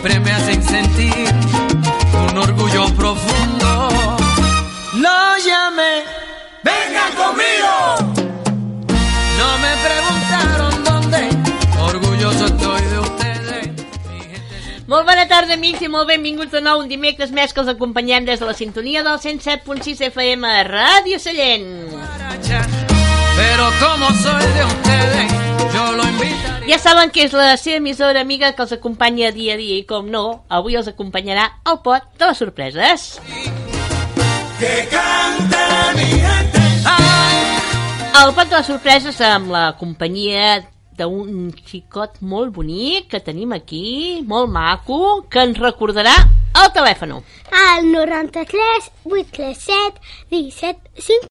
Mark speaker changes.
Speaker 1: siempre me hacen sentir un orgullo profundo. Lo llamé, vengan conmigo. No me preguntaron dónde, orgulloso estoy de ustedes. Gente
Speaker 2: Molt bona tarda, amics, i molt benvinguts de nou un dimecres més que els acompanyem des de la sintonia del 107.6 FM a Ràdio Sallent.
Speaker 1: pero como soy de ustedes.
Speaker 2: Ja saben que és la seva emissora amiga que els acompanya dia a dia i, com no, avui els acompanyarà al pot de les sorpreses.
Speaker 1: Que cante mi gente. Ay,
Speaker 2: El pot de les sorpreses amb la companyia d'un xicot molt bonic que tenim aquí, molt maco, que ens recordarà el telèfon.
Speaker 3: al 93 837 17 5